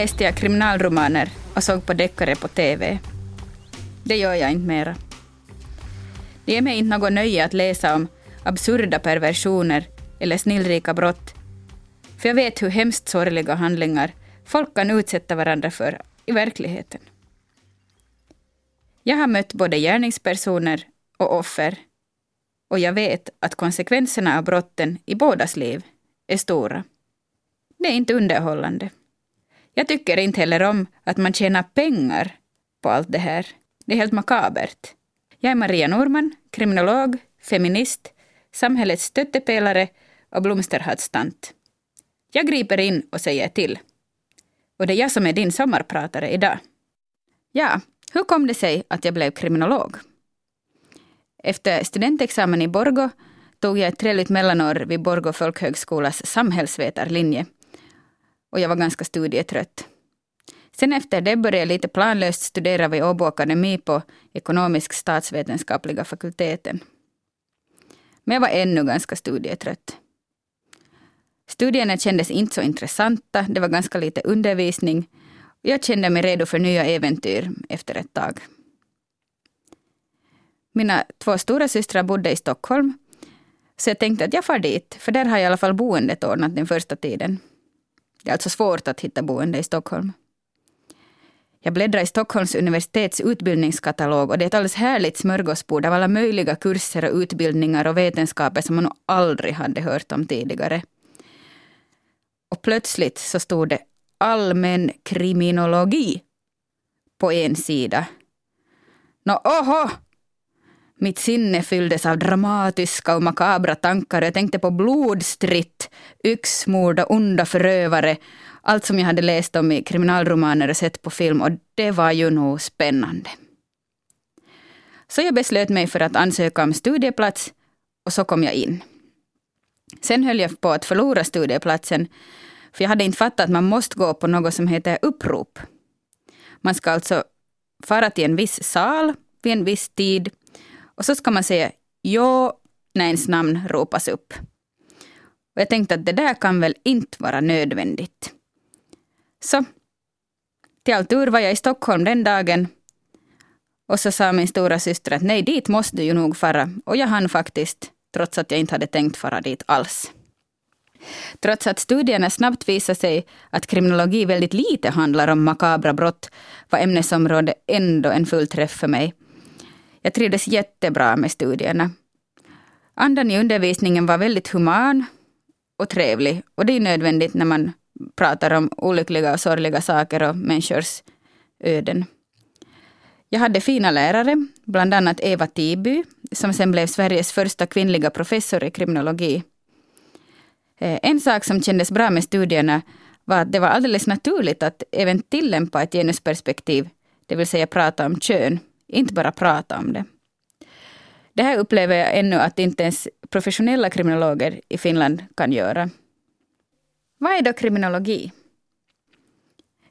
läste jag kriminalromaner och såg på deckare på TV. Det gör jag inte mera. Det ger mig inte något nöje att läsa om absurda perversioner eller snillrika brott, för jag vet hur hemskt sorgliga handlingar folk kan utsätta varandra för i verkligheten. Jag har mött både gärningspersoner och offer och jag vet att konsekvenserna av brotten i bådas liv är stora. Det är inte underhållande. Jag tycker inte heller om att man tjänar pengar på allt det här. Det är helt makabert. Jag är Maria Norman, kriminolog, feminist, samhällets stöttepelare och blomsterhattstant. Jag griper in och säger till. Och det är jag som är din sommarpratare idag. Ja, hur kom det sig att jag blev kriminolog? Efter studentexamen i Borgo tog jag ett trevligt mellanår vid Borgo folkhögskolas samhällsvetarlinje. Och jag var ganska studietrött. Sen efter det började jag lite planlöst studera vid Åbo Akademi på ekonomisk statsvetenskapliga fakulteten. Men jag var ännu ganska studietrött. Studierna kändes inte så intressanta, det var ganska lite undervisning. Och jag kände mig redo för nya äventyr efter ett tag. Mina två stora systrar bodde i Stockholm, så jag tänkte att jag far dit, för där har jag i alla fall boendet ordnat den första tiden. Det är alltså svårt att hitta boende i Stockholm. Jag bläddrar i Stockholms universitets utbildningskatalog och det är ett alldeles härligt smörgåsbord av alla möjliga kurser och utbildningar och vetenskaper som man nog aldrig hade hört om tidigare. Och plötsligt så stod det allmän kriminologi på en sida. Nå, oho! Mitt sinne fylldes av dramatiska och makabra tankar. Jag tänkte på blodstritt, yxmord och onda förövare. Allt som jag hade läst om i kriminalromaner och sett på film. Och det var ju nog spännande. Så jag beslöt mig för att ansöka om studieplats och så kom jag in. Sen höll jag på att förlora studieplatsen för jag hade inte fattat att man måste gå på något som heter upprop. Man ska alltså fara till en viss sal vid en viss tid och så ska man säga ja när ens namn ropas upp. Och jag tänkte att det där kan väl inte vara nödvändigt. Så till all tur var jag i Stockholm den dagen och så sa min stora syster att nej, dit måste du ju nog fara. Och jag hann faktiskt, trots att jag inte hade tänkt fara dit alls. Trots att studierna snabbt visade sig att kriminologi väldigt lite handlar om makabra brott var ämnesområdet ändå en fullträff för mig. Jag trivdes jättebra med studierna. Andan i undervisningen var väldigt human och trevlig och det är nödvändigt när man pratar om olyckliga och sorgliga saker och människors öden. Jag hade fina lärare, bland annat Eva Tiby, som sen blev Sveriges första kvinnliga professor i kriminologi. Eh, en sak som kändes bra med studierna var att det var alldeles naturligt att även tillämpa ett genusperspektiv, det vill säga prata om kön, inte bara prata om det. Det här upplever jag ännu att inte ens professionella kriminologer i Finland kan göra. Vad är då kriminologi?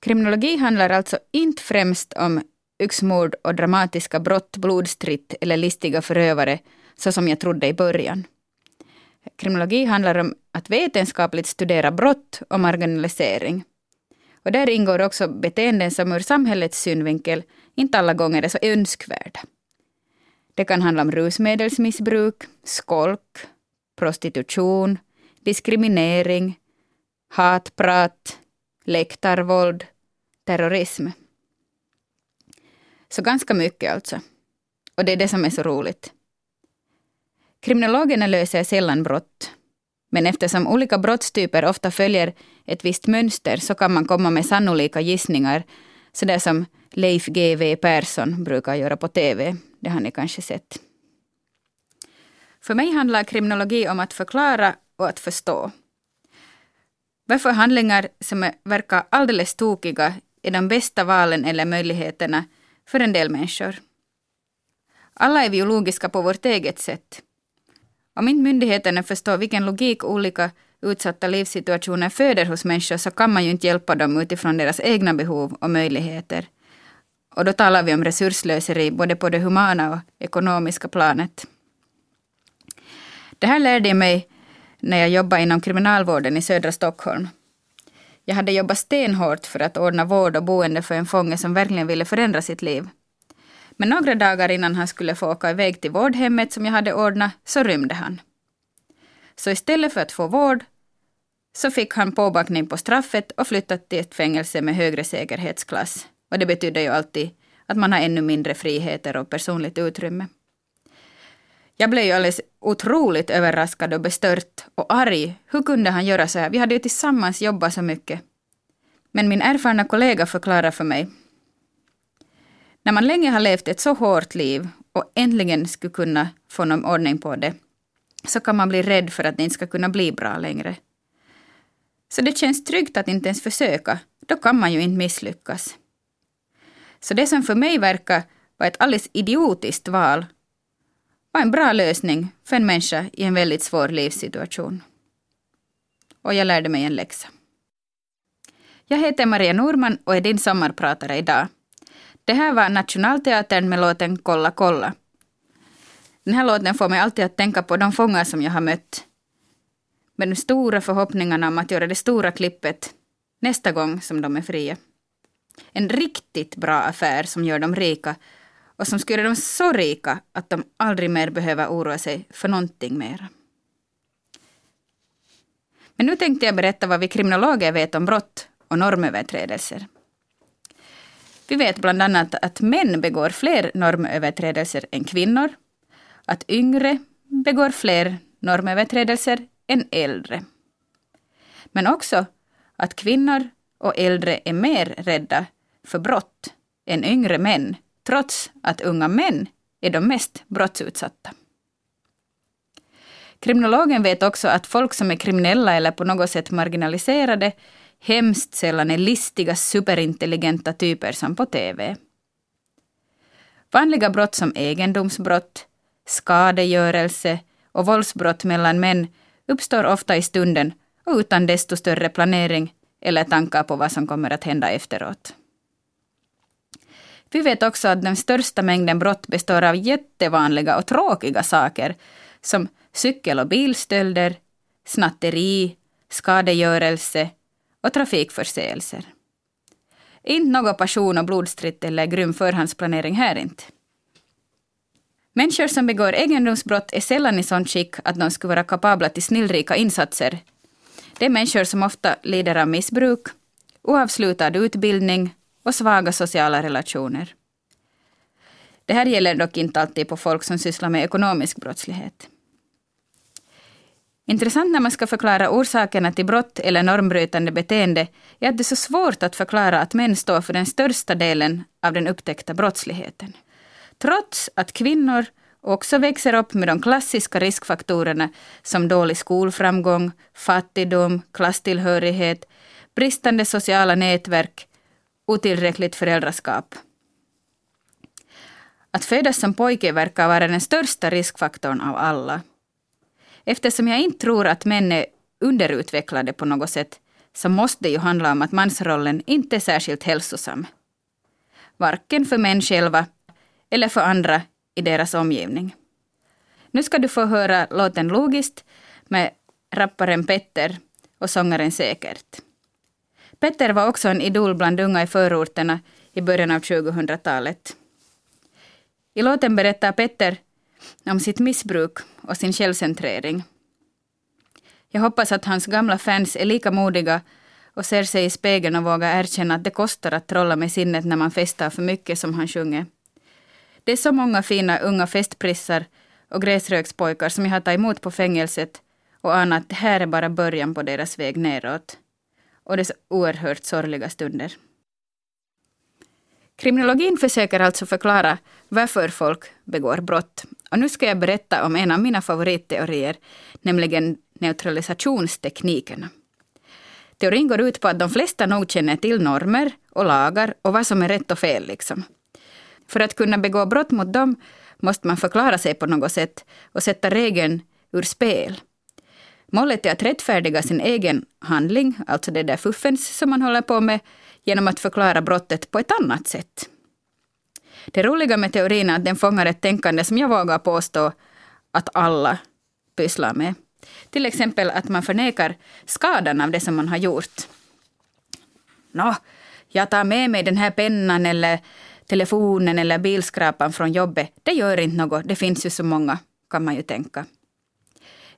Kriminologi handlar alltså inte främst om yxmord och dramatiska brott, blodstritt eller listiga förövare, så som jag trodde i början. Kriminologi handlar om att vetenskapligt studera brott och marginalisering. Och där ingår också beteenden som ur samhällets synvinkel inte alla gånger är så önskvärda. Det kan handla om rusmedelsmissbruk, skolk, prostitution, diskriminering, hatprat, läktarvåld, terrorism. Så ganska mycket alltså. Och det är det som är så roligt. Kriminologerna löser sällan brott. Men eftersom olika brottstyper ofta följer ett visst mönster så kan man komma med sannolika gissningar. Sådär som Leif GW Persson brukar göra på TV. Det har ni kanske sett. För mig handlar kriminologi om att förklara och att förstå. Varför handlingar som verkar alldeles tokiga är de bästa valen eller möjligheterna för en del människor. Alla är biologiska på vårt eget sätt. Om inte myndigheterna förstår vilken logik olika utsatta livssituationer föder hos människor så kan man ju inte hjälpa dem utifrån deras egna behov och möjligheter. Och då talar vi om resurslöseri både på det humana och ekonomiska planet. Det här lärde jag mig när jag jobbade inom kriminalvården i södra Stockholm. Jag hade jobbat stenhårt för att ordna vård och boende för en fånge som verkligen ville förändra sitt liv. Men några dagar innan han skulle få åka iväg till vårdhemmet som jag hade ordnat så rymde han. Så istället för att få vård så fick han påbackning på straffet och flyttat till ett fängelse med högre säkerhetsklass. Och det betyder ju alltid att man har ännu mindre friheter och personligt utrymme. Jag blev ju alldeles otroligt överraskad och bestört och arg. Hur kunde han göra så här? Vi hade ju tillsammans jobbat så mycket. Men min erfarna kollega förklarade för mig. När man länge har levt ett så hårt liv och äntligen skulle kunna få någon ordning på det, så kan man bli rädd för att det inte ska kunna bli bra längre. Så det känns tryggt att inte ens försöka, då kan man ju inte misslyckas. Så det som för mig verkar vara ett alldeles idiotiskt val var en bra lösning för en människa i en väldigt svår livssituation. Och jag lärde mig en läxa. Jag heter Maria Norman och är din sommarpratare idag. Det här var Nationalteatern med låten Kolla kolla. Den här låten får mig alltid att tänka på de fångar som jag har mött. Med de stora förhoppningarna om att göra det stora klippet nästa gång som de är fria. En riktigt bra affär som gör dem rika och som skulle göra dem så rika att de aldrig mer behöver oroa sig för någonting mer. Men nu tänkte jag berätta vad vi kriminologer vet om brott och normöverträdelser. Vi vet bland annat att män begår fler normöverträdelser än kvinnor, att yngre begår fler normöverträdelser än äldre. Men också att kvinnor och äldre är mer rädda för brott än yngre män, trots att unga män är de mest brottsutsatta. Kriminologen vet också att folk som är kriminella eller på något sätt marginaliserade hemskt sällan är listiga, superintelligenta typer som på TV. Vanliga brott som egendomsbrott, skadegörelse och våldsbrott mellan män uppstår ofta i stunden och utan desto större planering eller tankar på vad som kommer att hända efteråt. Vi vet också att den största mängden brott består av jättevanliga och tråkiga saker som cykel och bilstölder, snatteri, skadegörelse och trafikförseelser. Inte någon passion och blodstritt eller grym förhandsplanering här inte. Människor som begår egendomsbrott är sällan i sånt skick att de skulle vara kapabla till snillrika insatser. Det är människor som ofta lider av missbruk, oavslutad utbildning och svaga sociala relationer. Det här gäller dock inte alltid på folk som sysslar med ekonomisk brottslighet. Intressant när man ska förklara orsakerna till brott eller normbrytande beteende är att det är så svårt att förklara att män står för den största delen av den upptäckta brottsligheten. Trots att kvinnor också växer upp med de klassiska riskfaktorerna som dålig skolframgång, fattigdom, klasstillhörighet, bristande sociala nätverk, otillräckligt föräldraskap. Att födas som pojke verkar vara den största riskfaktorn av alla. Eftersom jag inte tror att män är underutvecklade på något sätt så måste det ju handla om att mansrollen inte är särskilt hälsosam. Varken för män själva eller för andra i deras omgivning. Nu ska du få höra låten Logiskt med rapparen Petter och sångaren Säkert. Petter var också en idol bland unga i förorterna i början av 2000-talet. I låten berättar Petter om sitt missbruk och sin självcentrering. Jag hoppas att hans gamla fans är lika modiga och ser sig i spegeln och vågar erkänna att det kostar att trolla med sinnet när man festar för mycket som han sjunger. Det är så många fina unga festprissar och gräsrökspojkar som jag har tagit emot på fängelset och anat att det här är bara början på deras väg neråt. Och dess oerhört sorgliga stunder. Kriminologin försöker alltså förklara varför folk begår brott. Och nu ska jag berätta om en av mina favoritteorier, nämligen neutralisationsteknikerna. Teorin går ut på att de flesta nog känner till normer och lagar och vad som är rätt och fel. Liksom. För att kunna begå brott mot dem måste man förklara sig på något sätt och sätta regeln ur spel. Målet är att rättfärdiga sin egen handling, alltså det där fuffens som man håller på med, genom att förklara brottet på ett annat sätt. Det roliga med teorin är att den fångar ett tänkande som jag vågar påstå att alla pysslar med. Till exempel att man förnekar skadan av det som man har gjort. Nå, jag tar med mig den här pennan eller telefonen eller bilskrapan från jobbet. Det gör inte något, det finns ju så många, kan man ju tänka.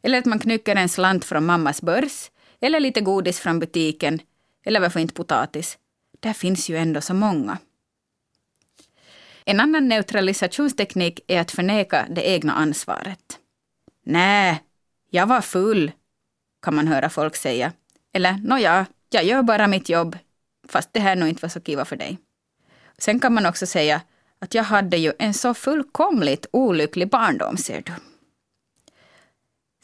Eller att man knycker en slant från mammas börs, eller lite godis från butiken, eller varför inte potatis. Där finns ju ändå så många. En annan neutralisationsteknik är att förneka det egna ansvaret. Nej, jag var full, kan man höra folk säga. Eller, nåja, jag gör bara mitt jobb, fast det här nog inte var så kiva för dig. Sen kan man också säga att jag hade ju en så fullkomligt olycklig barndom, ser du.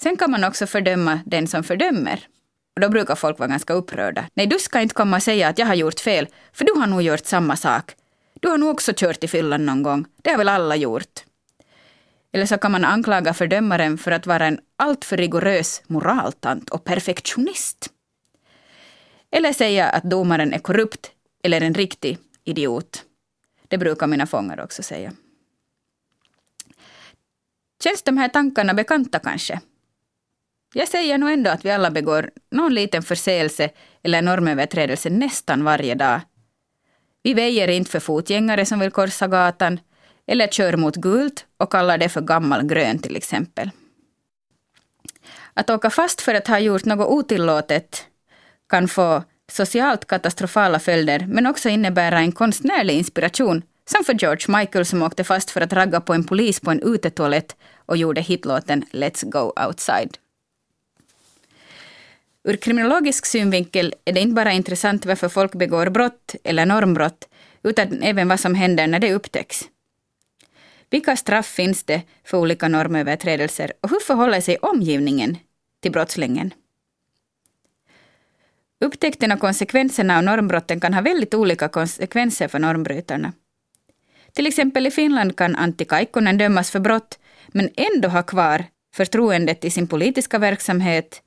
Sen kan man också fördöma den som fördömer. Och då brukar folk vara ganska upprörda. Nej, du ska inte komma och säga att jag har gjort fel, för du har nog gjort samma sak. Du har nog också kört i fyllan någon gång. Det har väl alla gjort. Eller så kan man anklaga fördömaren för att vara en alltför rigorös moraltant och perfektionist. Eller säga att domaren är korrupt eller en riktig idiot. Det brukar mina fångar också säga. Känns de här tankarna bekanta kanske? Jag säger nog ändå att vi alla begår någon liten förseelse eller normöverträdelse nästan varje dag. Vi väjer inte för fotgängare som vill korsa gatan eller kör mot gult och kallar det för gammal grön till exempel. Att åka fast för att ha gjort något otillåtet kan få socialt katastrofala följder men också innebära en konstnärlig inspiration som för George Michael som åkte fast för att ragga på en polis på en utetoalett och gjorde hitlåten Let's go outside. Ur kriminologisk synvinkel är det inte bara intressant varför folk begår brott eller normbrott, utan även vad som händer när det upptäcks. Vilka straff finns det för olika normöverträdelser och hur förhåller sig omgivningen till brottslingen? Upptäckten och konsekvenserna av normbrotten kan ha väldigt olika konsekvenser för normbrytarna. Till exempel i Finland kan Antti Kaikkonen dömas för brott men ändå ha kvar förtroendet i sin politiska verksamhet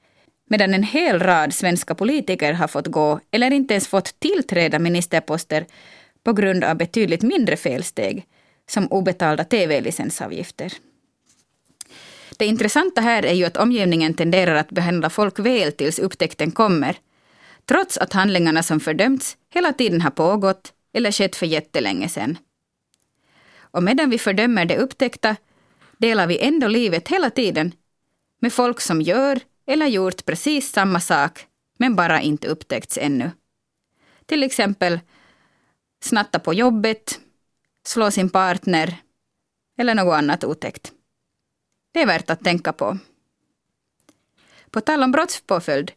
medan en hel rad svenska politiker har fått gå eller inte ens fått tillträda ministerposter på grund av betydligt mindre felsteg, som obetalda tv-licensavgifter. Det intressanta här är ju att omgivningen tenderar att behandla folk väl tills upptäckten kommer, trots att handlingarna som fördömts hela tiden har pågått eller skett för jättelänge sedan. Och medan vi fördömer det upptäckta delar vi ändå livet hela tiden med folk som gör eller gjort precis samma sak men bara inte upptäckts ännu. Till exempel snatta på jobbet, slå sin partner eller något annat otäckt. Det är värt att tänka på. På tal om brottspåföljd,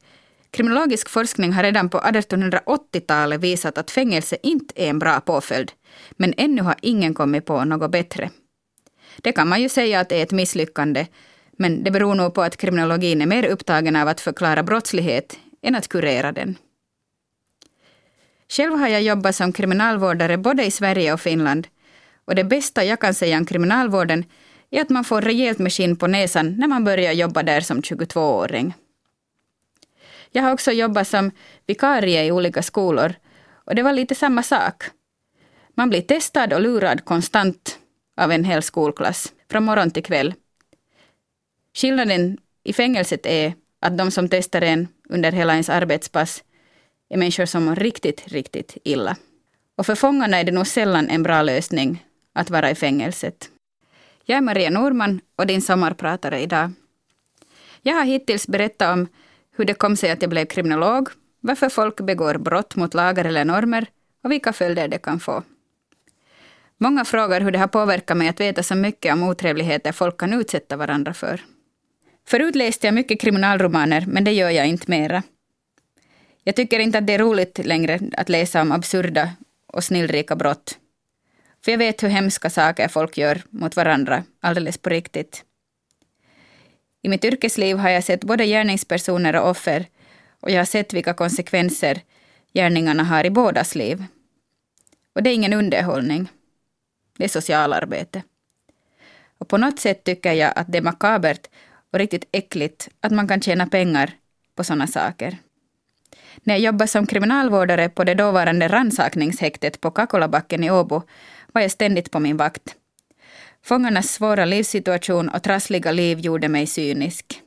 kriminologisk forskning har redan på 1880-talet visat att fängelse inte är en bra påföljd, men ännu har ingen kommit på något bättre. Det kan man ju säga att är ett misslyckande, men det beror nog på att kriminologin är mer upptagen av att förklara brottslighet än att kurera den. Själv har jag jobbat som kriminalvårdare både i Sverige och Finland. Och det bästa jag kan säga om kriminalvården är att man får rejält med skinn på näsan när man börjar jobba där som 22-åring. Jag har också jobbat som vikarie i olika skolor och det var lite samma sak. Man blir testad och lurad konstant av en hel skolklass, från morgon till kväll. Skillnaden i fängelset är att de som testar en under hela ens arbetspass är människor som mår riktigt, riktigt illa. Och för fångarna är det nog sällan en bra lösning att vara i fängelset. Jag är Maria Norman och din sommarpratare idag. Jag har hittills berättat om hur det kom sig att jag blev kriminolog, varför folk begår brott mot lagar eller normer och vilka följder det kan få. Många frågar hur det har påverkat mig att veta så mycket om otrevligheter folk kan utsätta varandra för. Förut läste jag mycket kriminalromaner, men det gör jag inte mera. Jag tycker inte att det är roligt längre att läsa om absurda och snillrika brott. För jag vet hur hemska saker folk gör mot varandra, alldeles på riktigt. I mitt yrkesliv har jag sett både gärningspersoner och offer och jag har sett vilka konsekvenser gärningarna har i bådas liv. Och det är ingen underhållning. Det är socialarbete. Och på något sätt tycker jag att det är makabert och riktigt äckligt att man kan tjäna pengar på sådana saker. När jag jobbade som kriminalvårdare på det dåvarande rannsakningshäktet på Kakolabacken i Åbo var jag ständigt på min vakt. Fångarnas svåra livssituation och trassliga liv gjorde mig cynisk.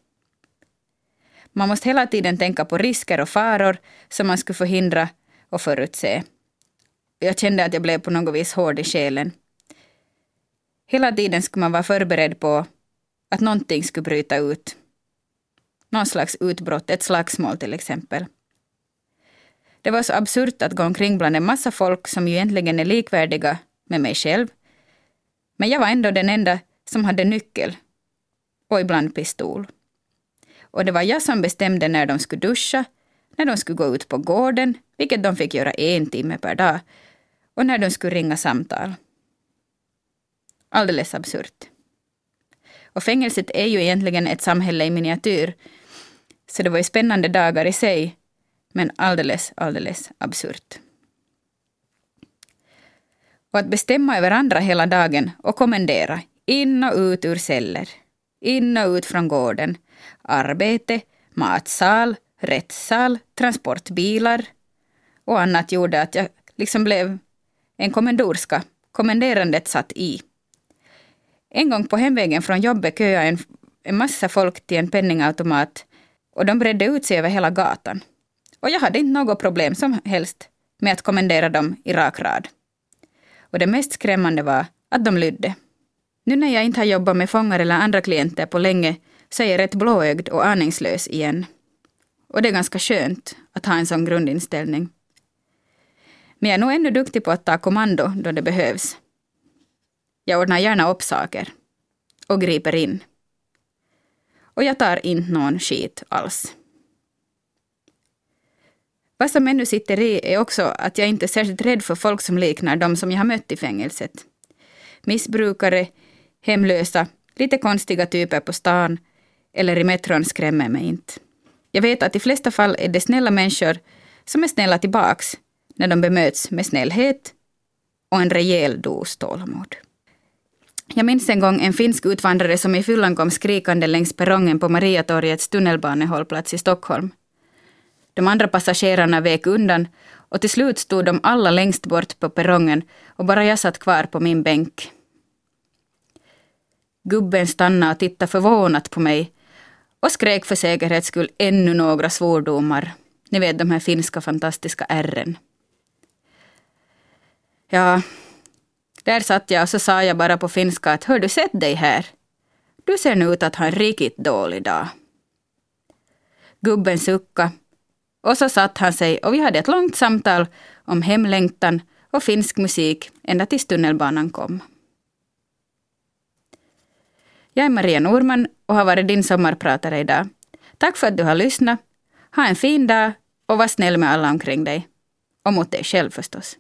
Man måste hela tiden tänka på risker och faror som man skulle förhindra och förutse. Jag kände att jag blev på något vis hård i själen. Hela tiden skulle man vara förberedd på att någonting skulle bryta ut. Någon slags utbrott, ett slagsmål till exempel. Det var så absurt att gå omkring bland en massa folk som ju egentligen är likvärdiga med mig själv. Men jag var ändå den enda som hade nyckel och ibland pistol. Och det var jag som bestämde när de skulle duscha, när de skulle gå ut på gården, vilket de fick göra en timme per dag, och när de skulle ringa samtal. Alldeles absurt. Och fängelset är ju egentligen ett samhälle i miniatyr, så det var ju spännande dagar i sig, men alldeles, alldeles absurt. Och att bestämma över andra hela dagen och kommendera in och ut ur celler, in och ut från gården, arbete, matsal, rättssal, transportbilar och annat gjorde att jag liksom blev en kommendorska. Kommenderandet satt i. En gång på hemvägen från jobbet köade en, en massa folk till en penningautomat och de bredde ut sig över hela gatan. Och jag hade inte något problem som helst med att kommendera dem i rak rad. Och det mest skrämmande var att de lydde. Nu när jag inte har jobbat med fångar eller andra klienter på länge så är jag rätt blåögd och aningslös igen. Och det är ganska skönt att ha en sån grundinställning. Men jag är nog ännu duktig på att ta kommando då det behövs. Jag ordnar gärna upp saker. Och griper in. Och jag tar inte någon skit alls. Vad som ännu sitter i är också att jag inte är särskilt rädd för folk som liknar de som jag har mött i fängelset. Missbrukare, hemlösa, lite konstiga typer på stan eller i metron skrämmer mig inte. Jag vet att i flesta fall är det snälla människor som är snälla tillbaks när de bemöts med snällhet och en rejäl dos tålamod. Jag minns en gång en finsk utvandrare som i fyllan kom skrikande längs perrongen på Mariatorgets tunnelbanehållplats i Stockholm. De andra passagerarna vek undan och till slut stod de alla längst bort på perrongen och bara jag satt kvar på min bänk. Gubben stannade och tittade förvånat på mig och skrek för säkerhets skull ännu några svordomar. Ni vet de här finska fantastiska ärren. Ja, där satt jag och så sa jag bara på finska att hör du sett dig här? Du ser nu ut att ha en riktigt dålig dag. Gubben suckade och så satt han sig och vi hade ett långt samtal om hemlängtan och finsk musik ända tills tunnelbanan kom. Jag är Maria Norman och har varit din sommarpratare idag. Tack för att du har lyssnat. Ha en fin dag och var snäll med alla omkring dig. Och mot dig själv förstås.